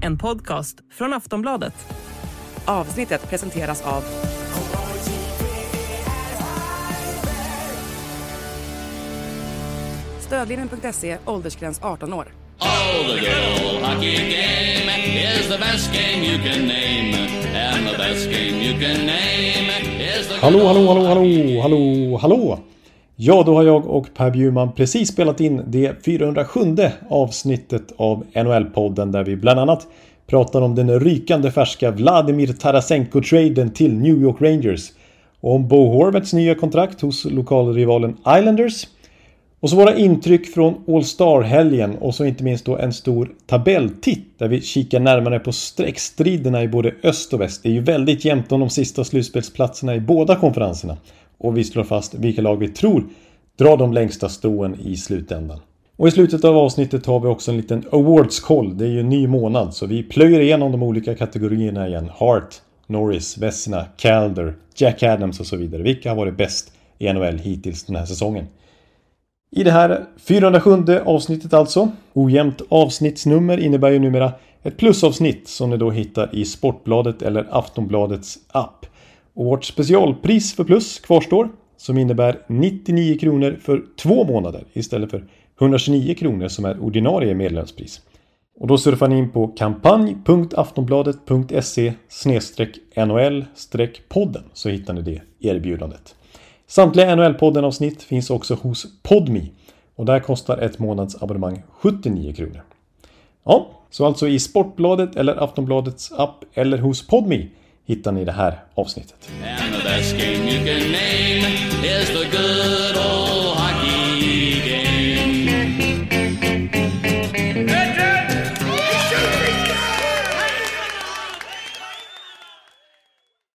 en podcast från Aftonbladet. Avsnittet presenteras av Stödlinjen.se, åldersgräns 18 år. Oh, the good hockey game is the best game you can name. And the best game you can name is the Hallå, hallå, hallå, hallå, hallå, hallå! Ja, då har jag och Per Bjurman precis spelat in det 407 avsnittet av NHL-podden där vi bland annat pratar om den rykande färska Vladimir Tarasenko-traden till New York Rangers. Och om Bo Horvats nya kontrakt hos lokalrivalen Islanders. Och så våra intryck från All Star-helgen och så inte minst då en stor tabelltitt där vi kikar närmare på streckstriderna i både öst och väst. Det är ju väldigt jämnt om de sista slutspelsplatserna i båda konferenserna. Och vi slår fast vilka lag vi tror drar de längsta strån i slutändan. Och i slutet av avsnittet har vi också en liten Awards-koll. Det är ju en ny månad så vi plöjer igenom de olika kategorierna igen. Hart, Norris, Vesna, Calder, Jack Adams och så vidare. Vilka har varit bäst i NHL hittills den här säsongen? I det här 407 avsnittet alltså. Ojämnt avsnittsnummer innebär ju numera ett plusavsnitt som ni då hittar i Sportbladet eller Aftonbladets app. Och vårt specialpris för plus kvarstår som innebär 99 kronor för två månader istället för 129 kronor som är ordinarie medlemspris. Och då surfar ni in på kampanj.aftonbladet.se NHL-podden så hittar ni det erbjudandet. Samtliga NHL-podden avsnitt finns också hos Podmi och där kostar ett månadsabonnemang 79 kronor. Ja, så alltså i Sportbladet eller Aftonbladets app eller hos Podmi hittar ni i det här avsnittet.